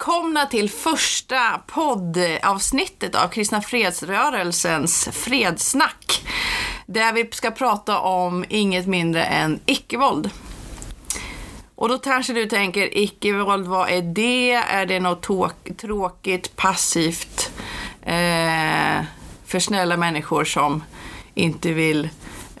välkomna till första poddavsnittet av Kristna Fredsrörelsens Fredssnack. Där vi ska prata om inget mindre än icke-våld. Och då kanske du tänker, icke-våld, vad är det? Är det något tråkigt, passivt eh, för snälla människor som inte vill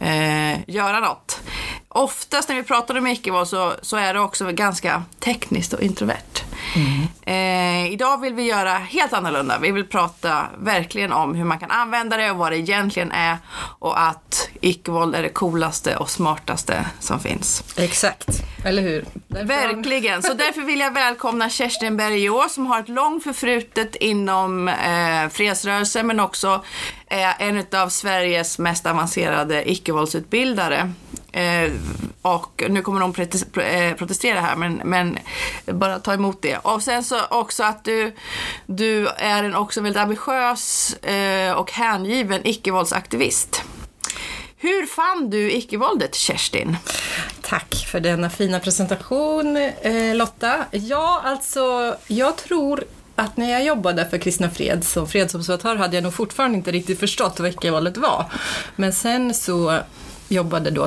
eh, göra något? Oftast när vi pratar om icke-våld så, så är det också ganska tekniskt och introvert. Mm. Eh, idag vill vi göra helt annorlunda. Vi vill prata verkligen om hur man kan använda det och vad det egentligen är och att icke-våld är det coolaste och smartaste som finns. Exakt, eller hur? Därför... Verkligen, så därför vill jag välkomna Kerstin Bergå som har ett långt förflutet inom eh, fredsrörelsen men också är en av Sveriges mest avancerade icke-våldsutbildare. Eh, och nu kommer någon eh, protestera här, men, men bara ta emot det. Och sen så också att du, du är en också väldigt ambitiös eh, och hängiven icke-våldsaktivist. Hur fann du icke-våldet, Kerstin? Tack för denna fina presentation, eh, Lotta. Ja, alltså, jag tror att när jag jobbade för Kristna Fred som fredsobservatör hade jag nog fortfarande inte riktigt förstått vad icke-våldet var. Men sen så jobbade då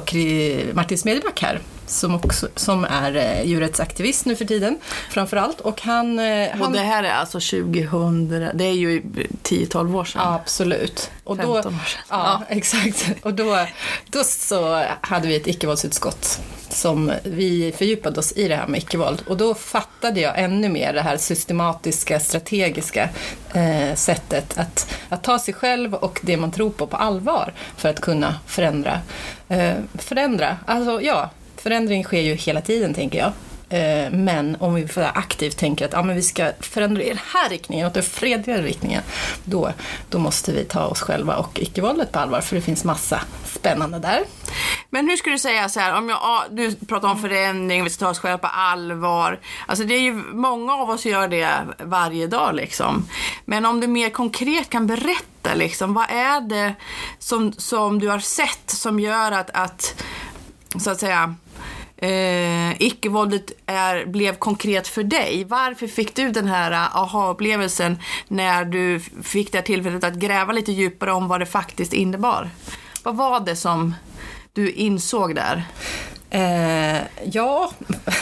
Martin Smedjeback här som, också, som är eh, djurrättsaktivist nu för tiden framför allt. Och han, eh, han... Och det här är alltså 2000, det är ju 10-12 år sedan. absolut. Och 15 år sedan. Ja, exakt. Och då, då så hade vi ett icke-våldsutskott som vi fördjupade oss i det här med icke-våld. Och då fattade jag ännu mer det här systematiska, strategiska eh, sättet att, att ta sig själv och det man tror på på allvar för att kunna förändra. Eh, förändra, alltså ja, förändring sker ju hela tiden tänker jag. Eh, men om vi aktivt tänker att ja, men vi ska förändra i den här riktningen, åt den fredligare riktningen, då, då måste vi ta oss själva och icke-våldet på allvar, för det finns massa spännande där. Men hur skulle du säga så här, om jag, du pratar om förändring, vi ska ta oss själva på allvar. Alltså det är ju, många av oss gör det varje dag liksom. Men om du mer konkret kan berätta liksom, vad är det som, som du har sett som gör att, att så att säga, eh, icke-våldet är, blev konkret för dig. Varför fick du den här eh, aha-upplevelsen när du fick det här tillfället att gräva lite djupare om vad det faktiskt innebar? Vad var det som du insåg där? Eh, ja,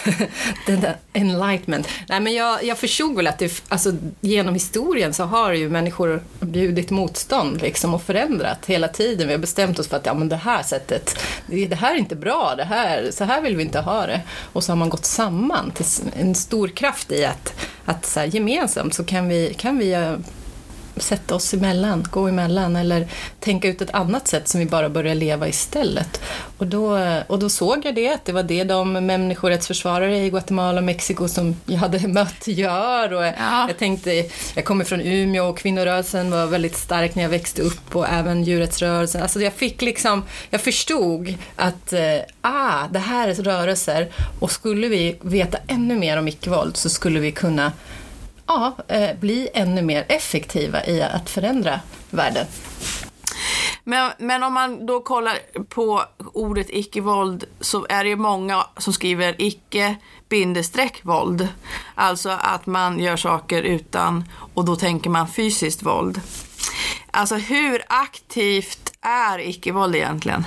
den där enlightenment. Nej, men jag, jag förstod väl att det, alltså, genom historien så har ju människor bjudit motstånd liksom, och förändrat hela tiden. Vi har bestämt oss för att ja, men det här sättet, det, här är inte bra, det här, så här vill vi inte ha det. Och så har man gått samman till en stor kraft i att, att så här, gemensamt så kan vi, kan vi sätta oss emellan, gå emellan eller tänka ut ett annat sätt som vi bara börjar leva istället. Och då, och då såg jag det, att det var det de människorättsförsvarare i Guatemala och Mexiko som jag hade mött gör. Och ja. Jag tänkte, jag kommer från Umeå och kvinnorörelsen var väldigt stark när jag växte upp och även djurrättsrörelsen. Alltså jag fick liksom, jag förstod att eh, ah, det här är rörelser och skulle vi veta ännu mer om icke-våld så skulle vi kunna ja, eh, bli ännu mer effektiva i att förändra världen. Men, men om man då kollar på ordet icke-våld så är det ju många som skriver icke bindestreck våld. Alltså att man gör saker utan, och då tänker man fysiskt våld. Alltså hur aktivt är icke-våld egentligen?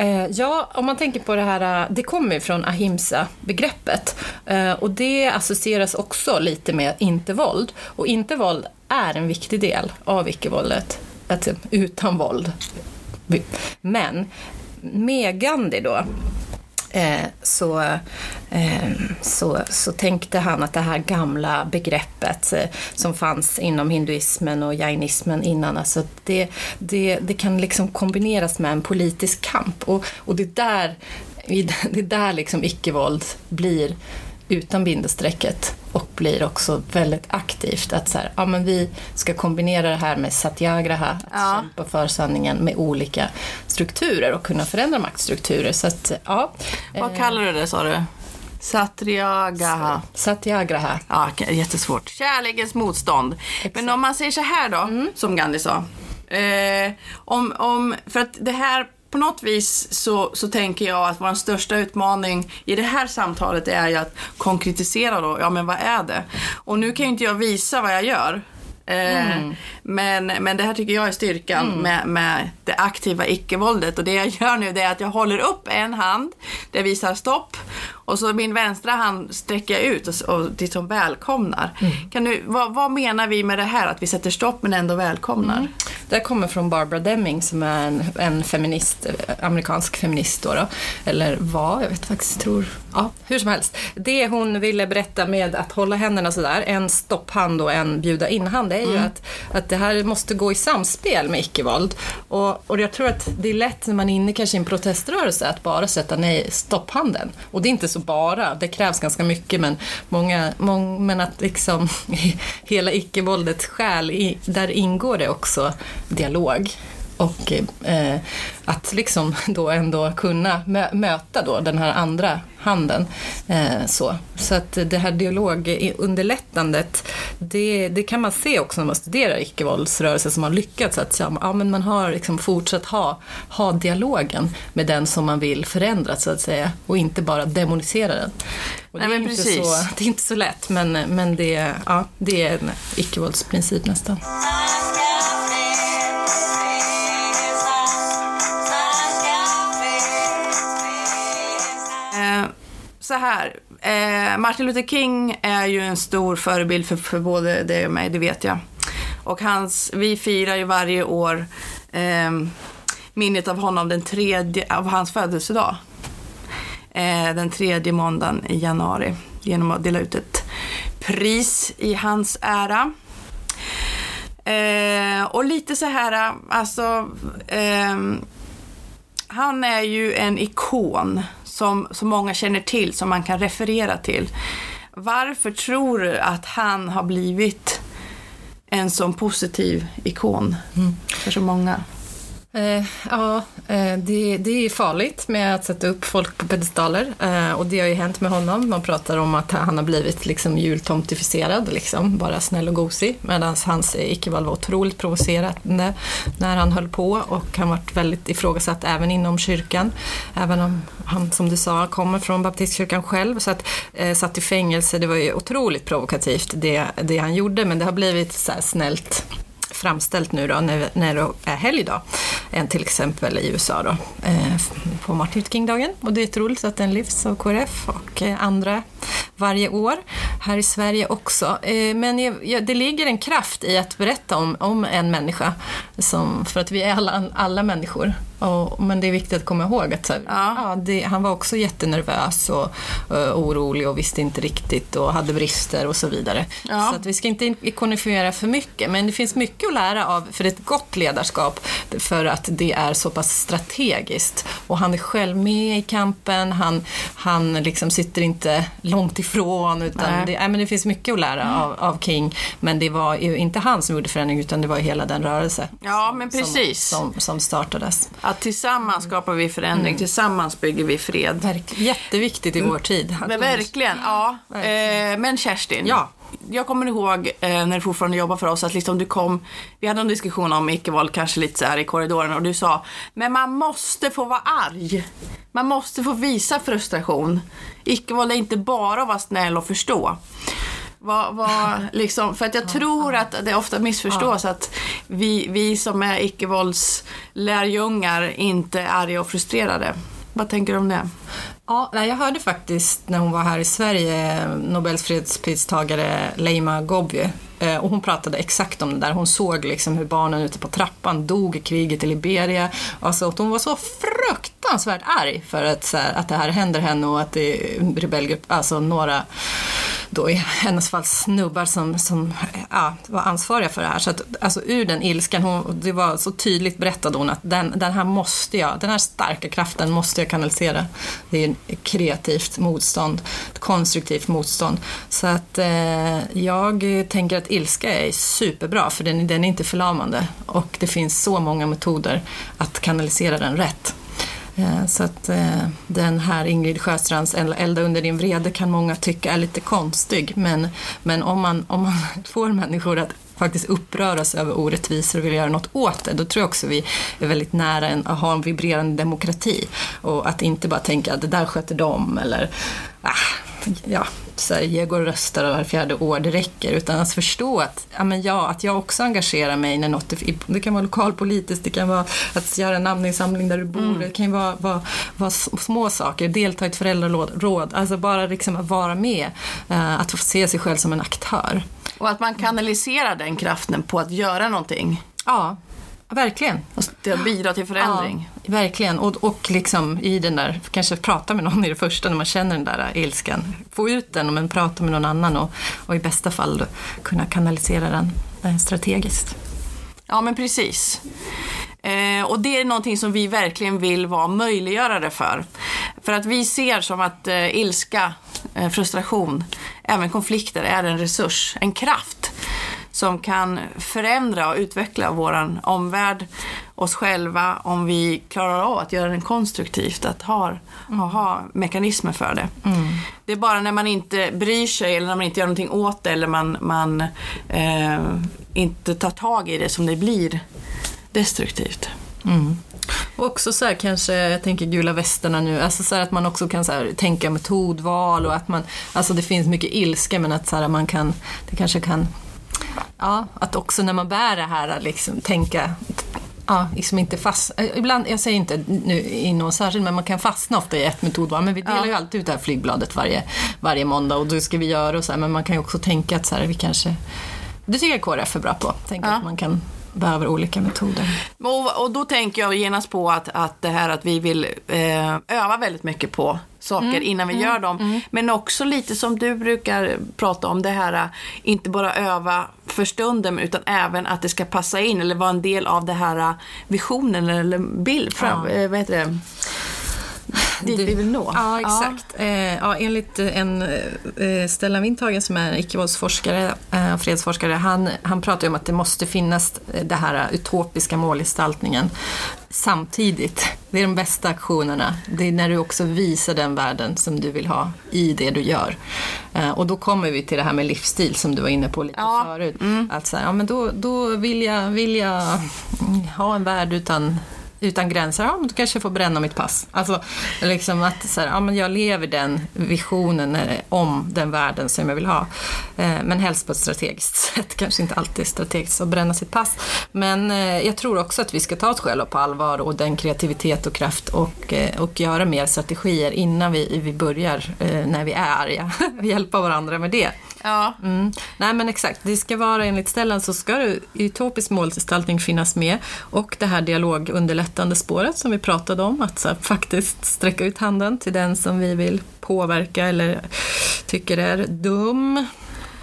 Eh, ja, om man tänker på det här, eh, det kommer ju från ahimsa-begreppet eh, och det associeras också lite med inte-våld. Och inte-våld är en viktig del av icke-våldet, utan våld. Men med Gandhi då, Eh, så, eh, så, så tänkte han att det här gamla begreppet eh, som fanns inom hinduismen och jainismen innan, alltså det, det, det kan liksom kombineras med en politisk kamp. Och, och det är där, det är där liksom icke-våld blir utan bindestrecket och blir också väldigt aktivt. Att så här, ja, men vi ska kombinera det här med satyagraha, att ja. kämpa för sanningen med olika strukturer och kunna förändra maktstrukturer. Så att, ja. Vad kallar du det sa du? Satyagraha. Satyagraha. Ja, jättesvårt. Kärlekens motstånd. Exakt. Men om man säger så här då, mm. som Gandhi sa. Eh, om, om, för att det här på något vis så, så tänker jag att vår största utmaning i det här samtalet är ju att konkretisera då, ja men vad är det? Och nu kan ju inte jag visa vad jag gör. Eh, Mm. Men, men det här tycker jag är styrkan med, med det aktiva icke-våldet. Och det jag gör nu det är att jag håller upp en hand, det visar stopp. Och så min vänstra hand sträcker jag ut och, och liksom välkomnar. Mm. Kan du, vad, vad menar vi med det här, att vi sätter stopp men ändå välkomnar? Det här kommer från Barbara Deming som är en, en feminist, eh, amerikansk feminist då, då. Eller var, jag vet faktiskt, tror, ja, hur som helst. Det hon ville berätta med att hålla händerna sådär, en stopphand och en bjuda in-hand, det är ju att, att det här måste gå i samspel med icke-våld. Och, och jag tror att det är lätt när man är inne kanske i en proteströrelse att bara sätta nej, stopphanden. Och det är inte så Liksom bara, det krävs ganska mycket men, många, många men att liksom hela icke-våldets själ, i, där ingår det också dialog. Och eh, att liksom då ändå kunna mö möta då den här andra handen. Eh, så. så att det här dialogunderlättandet, det, det kan man se också när man studerar icke-våldsrörelser som har lyckats. Att ja, men man har liksom fortsatt ha, ha dialogen med den som man vill förändra så att säga. Och inte bara demonisera den. Nej, det, är men inte precis. så, det är inte så lätt men, men det, ja, det är en icke-våldsprincip nästan. Så här, eh, Martin Luther King är ju en stor förebild för, för både dig och mig, det vet jag. Och hans, vi firar ju varje år eh, minnet av honom den tredje, av hans födelsedag. Eh, den tredje måndagen i januari genom att dela ut ett pris i hans ära. Eh, och lite så här, alltså, ehm, han är ju en ikon som, som många känner till, som man kan referera till. Varför tror du att han har blivit en sån positiv ikon för så många? Eh, ja, eh, det, det är farligt med att sätta upp folk på pedestaler eh, och det har ju hänt med honom. Man pratar om att han har blivit liksom jultomtifierad, liksom, bara snäll och gosig, medan hans icke-val var otroligt provocerande när han höll på och han varit väldigt ifrågasatt även inom kyrkan. Även om han, som du sa, kommer från baptistkyrkan själv, så att eh, satt i fängelse, det var ju otroligt provokativt det, det han gjorde, men det har blivit så här snällt framställt nu då när, när det är helgdag, än till exempel i USA då, eh, på Martin Luther King-dagen. Och det är otroligt att den lyfts av KRF och eh, andra varje år, här i Sverige också. Eh, men jag, jag, det ligger en kraft i att berätta om, om en människa, som, för att vi är alla, alla människor. Och, men det är viktigt att komma ihåg att så här, Ja. ja, det, han var också jättenervös och uh, orolig och visste inte riktigt och hade brister och så vidare. Ja. Så att vi ska inte ikonifiera för mycket, men det finns mycket att lära av för ett gott ledarskap för att det är så pass strategiskt. Och han är själv med i kampen, han, han liksom sitter inte långt ifrån, utan Nej. det, nej, men det finns mycket att lära av, av King. Men det var ju inte han som gjorde förändring, utan det var hela den rörelse Ja, men precis. som, som, som startades. Att tillsammans skapar vi förändring, tillsammans bygger vi fred. Verk, jätteviktigt i vår tid. Men verkligen, ja. Eh, men Kerstin, Ja. jag kommer ihåg eh, när du fortfarande jobbar för oss att liksom du kom, vi hade en diskussion om icke-våld kanske lite så här i korridoren och du sa, men man måste få vara arg. Man måste få visa frustration. Icke-våld är inte bara att vara snäll och förstå. Vad, vad, liksom, för att jag tror att det ofta missförstås att vi, vi som är icke-våldslärjungar inte är arga och frustrerade. Vad tänker du om det? Ja, jag hörde faktiskt när hon var här i Sverige, Nobels fredspristagare Leima Gobye, eh, och hon pratade exakt om det där. Hon såg liksom hur barnen ute på trappan dog i kriget i Liberia. Alltså hon var så fruktansvärt fruktansvärt arg för att, så här, att det här händer henne och att det är rebellgrupp, alltså några då i hennes fall snubbar som, som ja, var ansvariga för det här. Så att, alltså ur den ilskan, hon, det var så tydligt berättade hon att den, den här måste jag, den här starka kraften måste jag kanalisera. Det är ett kreativt motstånd, ett konstruktivt motstånd. Så att eh, jag tänker att ilska är superbra för den, den är inte förlamande och det finns så många metoder att kanalisera den rätt. Eh, så att eh, den här Ingrid Sjöstrands Elda under din vrede kan många tycka är lite konstig men, men om, man, om man får människor att faktiskt uppröras över orättvisor och vill göra något åt det, då tror jag också vi är väldigt nära en, att ha en vibrerande demokrati. Och att inte bara tänka att det där sköter de eller ah, ja, så här, jag går och röstar var fjärde år, det räcker. Utan att förstå att, ja, men ja, att jag också engagerar mig när något det kan vara lokalpolitiskt, det kan vara att göra en namninsamling där du bor, mm. det kan ju vara, vara, vara, små saker, delta i ett föräldraråd, alltså bara liksom att vara med, uh, att få se sig själv som en aktör. Och att man kanaliserar den kraften på att göra någonting. Ja, Verkligen. Att bidra till förändring. Ja, verkligen. Och, och liksom i den där, kanske prata med någon i det första när man känner den där ilskan. Få ut den, men prata med någon annan och, och i bästa fall då, kunna kanalisera den strategiskt. Ja, men precis. Eh, och det är någonting som vi verkligen vill vara möjliggörare för. För att vi ser som att eh, ilska, eh, frustration, även konflikter är en resurs, en kraft som kan förändra och utveckla vår omvärld, oss själva, om vi klarar av att göra den konstruktivt, att ha, mm. ha mekanismer för det. Mm. Det är bara när man inte bryr sig eller när man inte gör någonting åt det eller man, man eh, inte tar tag i det som det blir destruktivt. Mm. Och också så här, kanske, jag tänker gula västerna nu, alltså så att man också kan så här, tänka metodval och att man, alltså det finns mycket ilska men att så här, man kan, det kanske kan Ja, att också när man bär det här liksom tänka Ja, liksom inte fast, eh, ibland, jag säger inte nu i någon särskild, men man kan fastna ofta i ett metodval. Men vi delar ja. ju alltid ut det här flygbladet varje, varje måndag och då ska vi göra och så här, men man kan ju också tänka att så här, vi kanske, det tycker jag KRF är bra på, tänka ja. att man kan behöver olika metoder. Och, och då tänker jag genast på att, att det här att vi vill eh, öva väldigt mycket på saker mm, innan vi mm, gör dem. Mm. Men också lite som du brukar prata om, det här inte bara öva för stunden utan även att det ska passa in eller vara en del av det här visionen eller bild, fram, ja. eh, vad heter det? dit vi vill nå. Ja, exakt. Ja. Eh, ja, enligt en eh, Stellan Windhagen som är icke-våldsforskare eh, fredsforskare, han, han pratar ju om att det måste finnas det här utopiska målgestaltningen samtidigt. Det är de bästa aktionerna. Det är när du också visar den världen som du vill ha i det du gör. Och då kommer vi till det här med livsstil som du var inne på lite ja. förut. Mm. Att så här, ja, men då, då vill, jag, vill jag ha en värld utan utan gränser, ja men då kanske jag får bränna mitt pass. Alltså liksom att så här, ja, men jag lever den visionen eh, om den världen som jag vill ha. Eh, men helst på ett strategiskt sätt, kanske inte alltid strategiskt att bränna sitt pass. Men eh, jag tror också att vi ska ta oss själva på allvar och den kreativitet och kraft och, och göra mer strategier innan vi, vi börjar när vi är arga. Hjälpa varandra med det. Ja. Mm. Nej men exakt, det ska vara enligt ställen så ska det utopisk målgestaltning finnas med och det här dialogunderlättande spåret som vi pratade om, att här, faktiskt sträcka ut handen till den som vi vill påverka eller tycker är dum.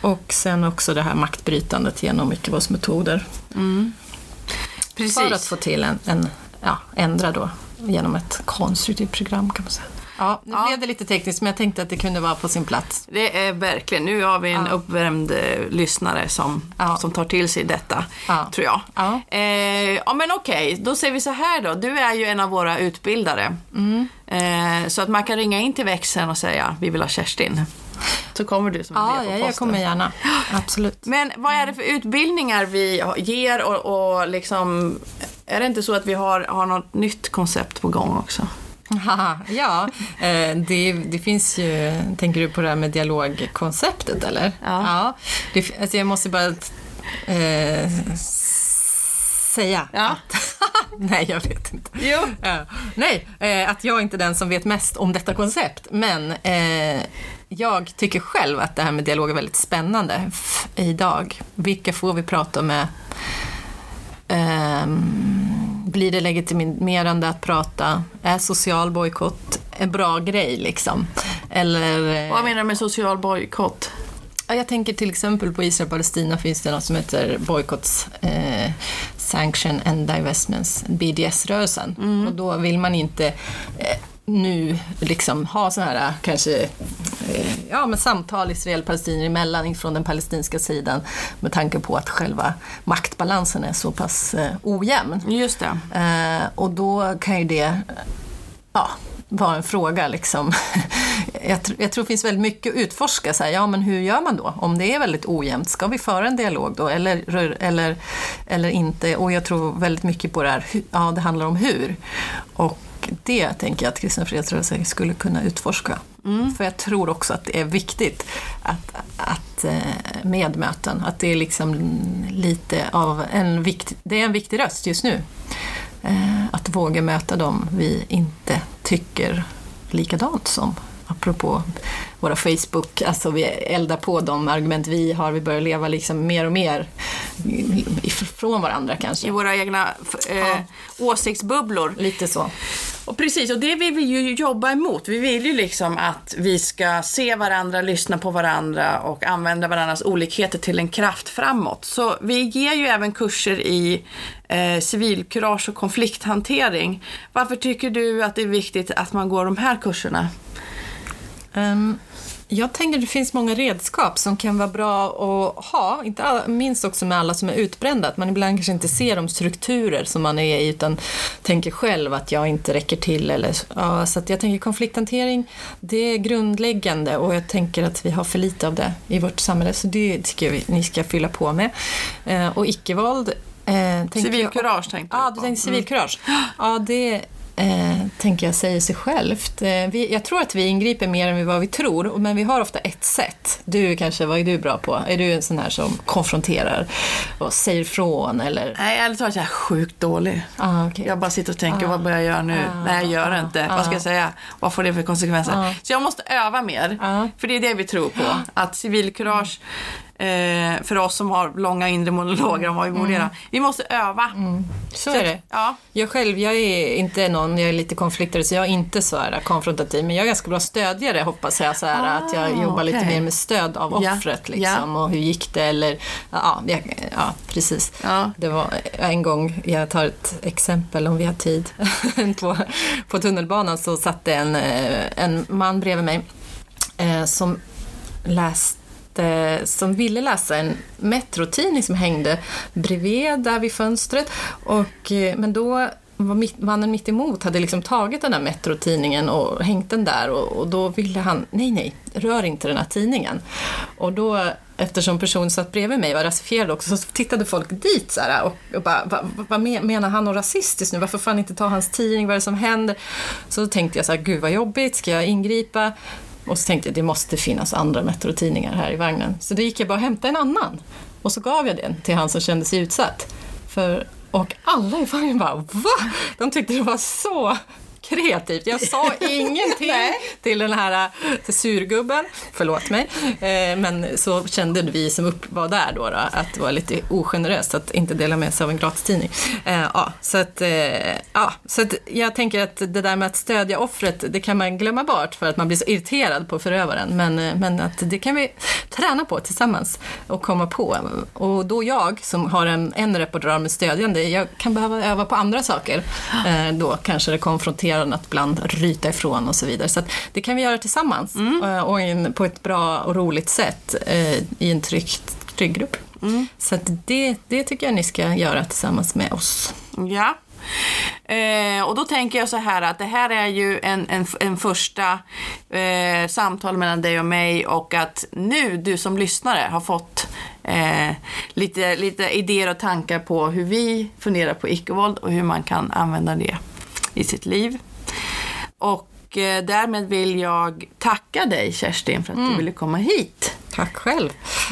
Och sen också det här maktbrytandet genom icke-våldsmetoder. Mm. För att få till en, en ja, ändra då genom ett konstruktivt program kan man säga. Ja, nu ja. blev det lite tekniskt men jag tänkte att det kunde vara på sin plats. Det är verkligen, nu har vi en ja. uppvärmd eh, lyssnare som, ja. som tar till sig detta, tror jag. Ja, eh, men okej, okay. då säger vi så här då. Du är ju en av våra utbildare. Mm. Eh, så att man kan ringa in till växeln och säga vi vill ha Kerstin. Så kommer du som en ja, ja, jag kommer gärna. Absolut. Men vad är det för utbildningar vi ger och, och liksom, är det inte så att vi har, har något nytt koncept på gång också? ja, eh, det, det, finns ju, tänker du på det här med dialogkonceptet eller? Ja. ja det, alltså jag måste bara eh, säga ja. att Nej, jag vet inte. Jo. Ja. Nej, eh, att jag är inte den som vet mest om detta koncept. Men eh, jag tycker själv att det här med dialog är väldigt spännande idag. Vilka får vi prata med? Um, blir det legitimerande att prata? Är social bojkott en bra grej liksom? Eller, eh, Vad menar du med social bojkott? Jag tänker till exempel på Israel och Palestina finns det något som heter Boycotts eh, Sanction and Divestments, BDS-rörelsen. Mm. Och då vill man inte eh, nu liksom ha sådana här kanske eh, ja, men samtal Israel-palestinier emellan från den palestinska sidan med tanke på att själva maktbalansen är så pass eh, ojämn. Just det. Eh, och då kan ju det ja, vara en fråga liksom jag, tr- jag tror det finns väldigt mycket att utforska. Så här, ja, men hur gör man då? Om det är väldigt ojämnt, ska vi föra en dialog då eller, eller, eller inte? Och jag tror väldigt mycket på det här, ja, det handlar om hur. Och det tänker jag att Kristna Fredsrörelsen skulle kunna utforska. För jag tror också att det är viktigt att, att eh, med möten, att det är liksom lite av en viktig, det är en viktig röst just nu. Eh, Att våga möta dem vi inte tycker likadant som. Apropå våra Facebook, alltså vi eldar på de argument vi har, vi börjar leva liksom mer och mer ifrån varandra I kanske. våra egna eh, åsiktsbubblor. Lite så. Och precis, och det vill vi ju jobba emot. Vi vill ju liksom att vi ska se varandra, lyssna på varandra och använda varandras olikheter till en kraft framåt. Så vi ger ju även kurser i eh, civilkurage och konflikthantering. Varför tycker du att det är viktigt att man går de här kurserna? Ehm, jag tänker det finns många redskap som kan vara bra att ha, inte alla, minst också med alla som är utbrända, att man ibland kanske inte ser de strukturer som man är i utan tänker själv att jag inte räcker till. Eller, ja, så jag tänker konflikthantering, det är grundläggande och jag tänker att vi har för lite av det i vårt samhälle så det tycker jag vi, ni ska fylla på med. Eh, och icke-våld eh, tänker jag- Civilkurage tänkte Ja, du på. tänkte civilkurage. Ja, det eh, tänker jag säger sig självt. Eh, vi, jag tror att vi ingriper mer än vad vi tror, men vi har ofta ett sätt. Du kanske, vad är du bra på? Är du en sån här som konfronterar och säger ifrån eller? Nej, ärligt talat jag är sjukt dålig. Ah, okej. Jag bara sitter och tänker, vad börjar jag göra nu? Ah, Nej, jag gör det ah, inte. ah. Vad ska jag säga? Vad får det för konsekvenser? Ah. Så jag måste öva mer. Ah. För det är det vi tror på. Att civilkurage, eh, för oss som har långa inre monologer om vad vi borde göra. Vi måste öva. Så är det. Ja. Jag själv, jag är inte någon, jag är lite konfliktare så jag är inte så här konfrontativ men jag är ganska bra stödjare hoppas jag. Så här, Ah, att jag jobbar lite okej. mer med stöd av Ja, offret liksom ja. och hur gick det eller ja, jag, ja precis. Ja. Det var en gång, jag tar ett exempel om vi har tid, på, på tunnelbanan så satt det en, eh, en man bredvid mig eh, som läste Eh, som ville läsa en metrotidning som hängde bredvid där vid fönstret. Och, eh, men då var mitt, mannen mitt emot hade liksom tagit den där metrotidningen och hängt den där och, och då ville han, nej nej, rör inte den här tidningen. Och då, eftersom personen satt bredvid mig var rasifierad också, så tittade folk dit så här, och, och bara, vad, vad menar han något rasistiskt nu? Varför får han inte ta hans tidning? Vad är det som händer? Så då tänkte jag så här, gud vad jobbigt, ska jag ingripa? Och så tänkte jag, det måste finnas andra metrotidningar här i vagnen. Så då gick jag bara och hämtade en annan. Och så gav jag den till han som kände sig utsatt. För, och alla i vagnen bara, va? De tyckte det var så kreativt. Jag sa ingenting till den här till surgubben, förlåt mig, eh, men så kände vi som upp, var där då, då att det var lite ogeneröst att inte dela med sig av en gratistidning. Eh, ja, så, att, eh, ja, så att jag tänker att det där med att stödja offret, det kan man glömma bort för att man blir så irriterad på förövaren, men, eh, men att det kan vi träna på tillsammans och komma på. Och då jag, som har en, en repertoar med stödjande, jag kan behöva öva på andra saker. Eh, då kanske det konfronterande, att ibland ryta ifrån och så vidare. Så att det kan vi göra tillsammans eh, och in, på ett bra och roligt sätt eh, i en trygg, trygg grupp. Så att det, det tycker jag ni ska göra tillsammans med oss. Ja. Eh, och då tänker jag så här att det här är ju en, en, en första eh, samtal mellan dig och mig och att nu du som lyssnare har fått eh, lite, lite idéer och tankar på hur vi funderar på icke-våld och hur man kan använda det i sitt liv. Och eh, därmed vill jag tacka dig Kerstin för att du ville komma hit Tack själv.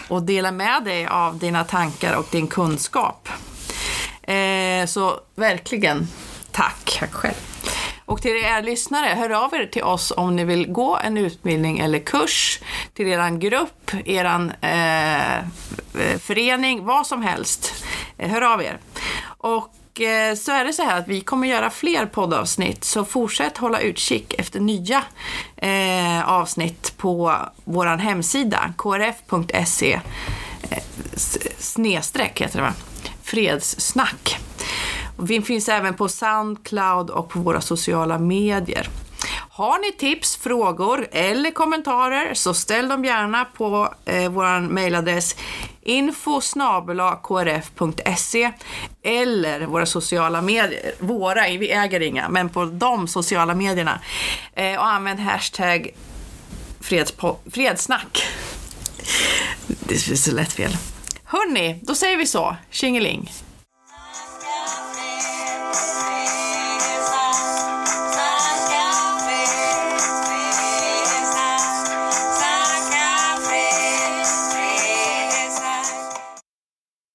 och dela med dig av dina tankar och din kunskap. Eh, så verkligen tack. Tack själv. Och till er lyssnare, hör av er till oss om ni vill gå en utbildning eller kurs, till eran grupp, eran eh, förening, vad som helst. Eh, hör av er. Och eh, så är det så här att vi kommer göra fler poddavsnitt, så fortsätt hålla utkik efter nya eh, avsnitt på vår hemsida, krf.se eh, snedstreck heter det va? Fredssnack. Vi finns även på Soundcloud och på våra sociala medier. Har ni tips, frågor eller kommentarer så ställ dem gärna på eh, vår mejladress info krf.se eller våra sociala medier. Våra, vi äger inga, men på de sociala medierna. Eh, och använd hashtag fredsnack. fredssnack. Det är så lätt fel. Hörni, då säger vi så. Tjingeling.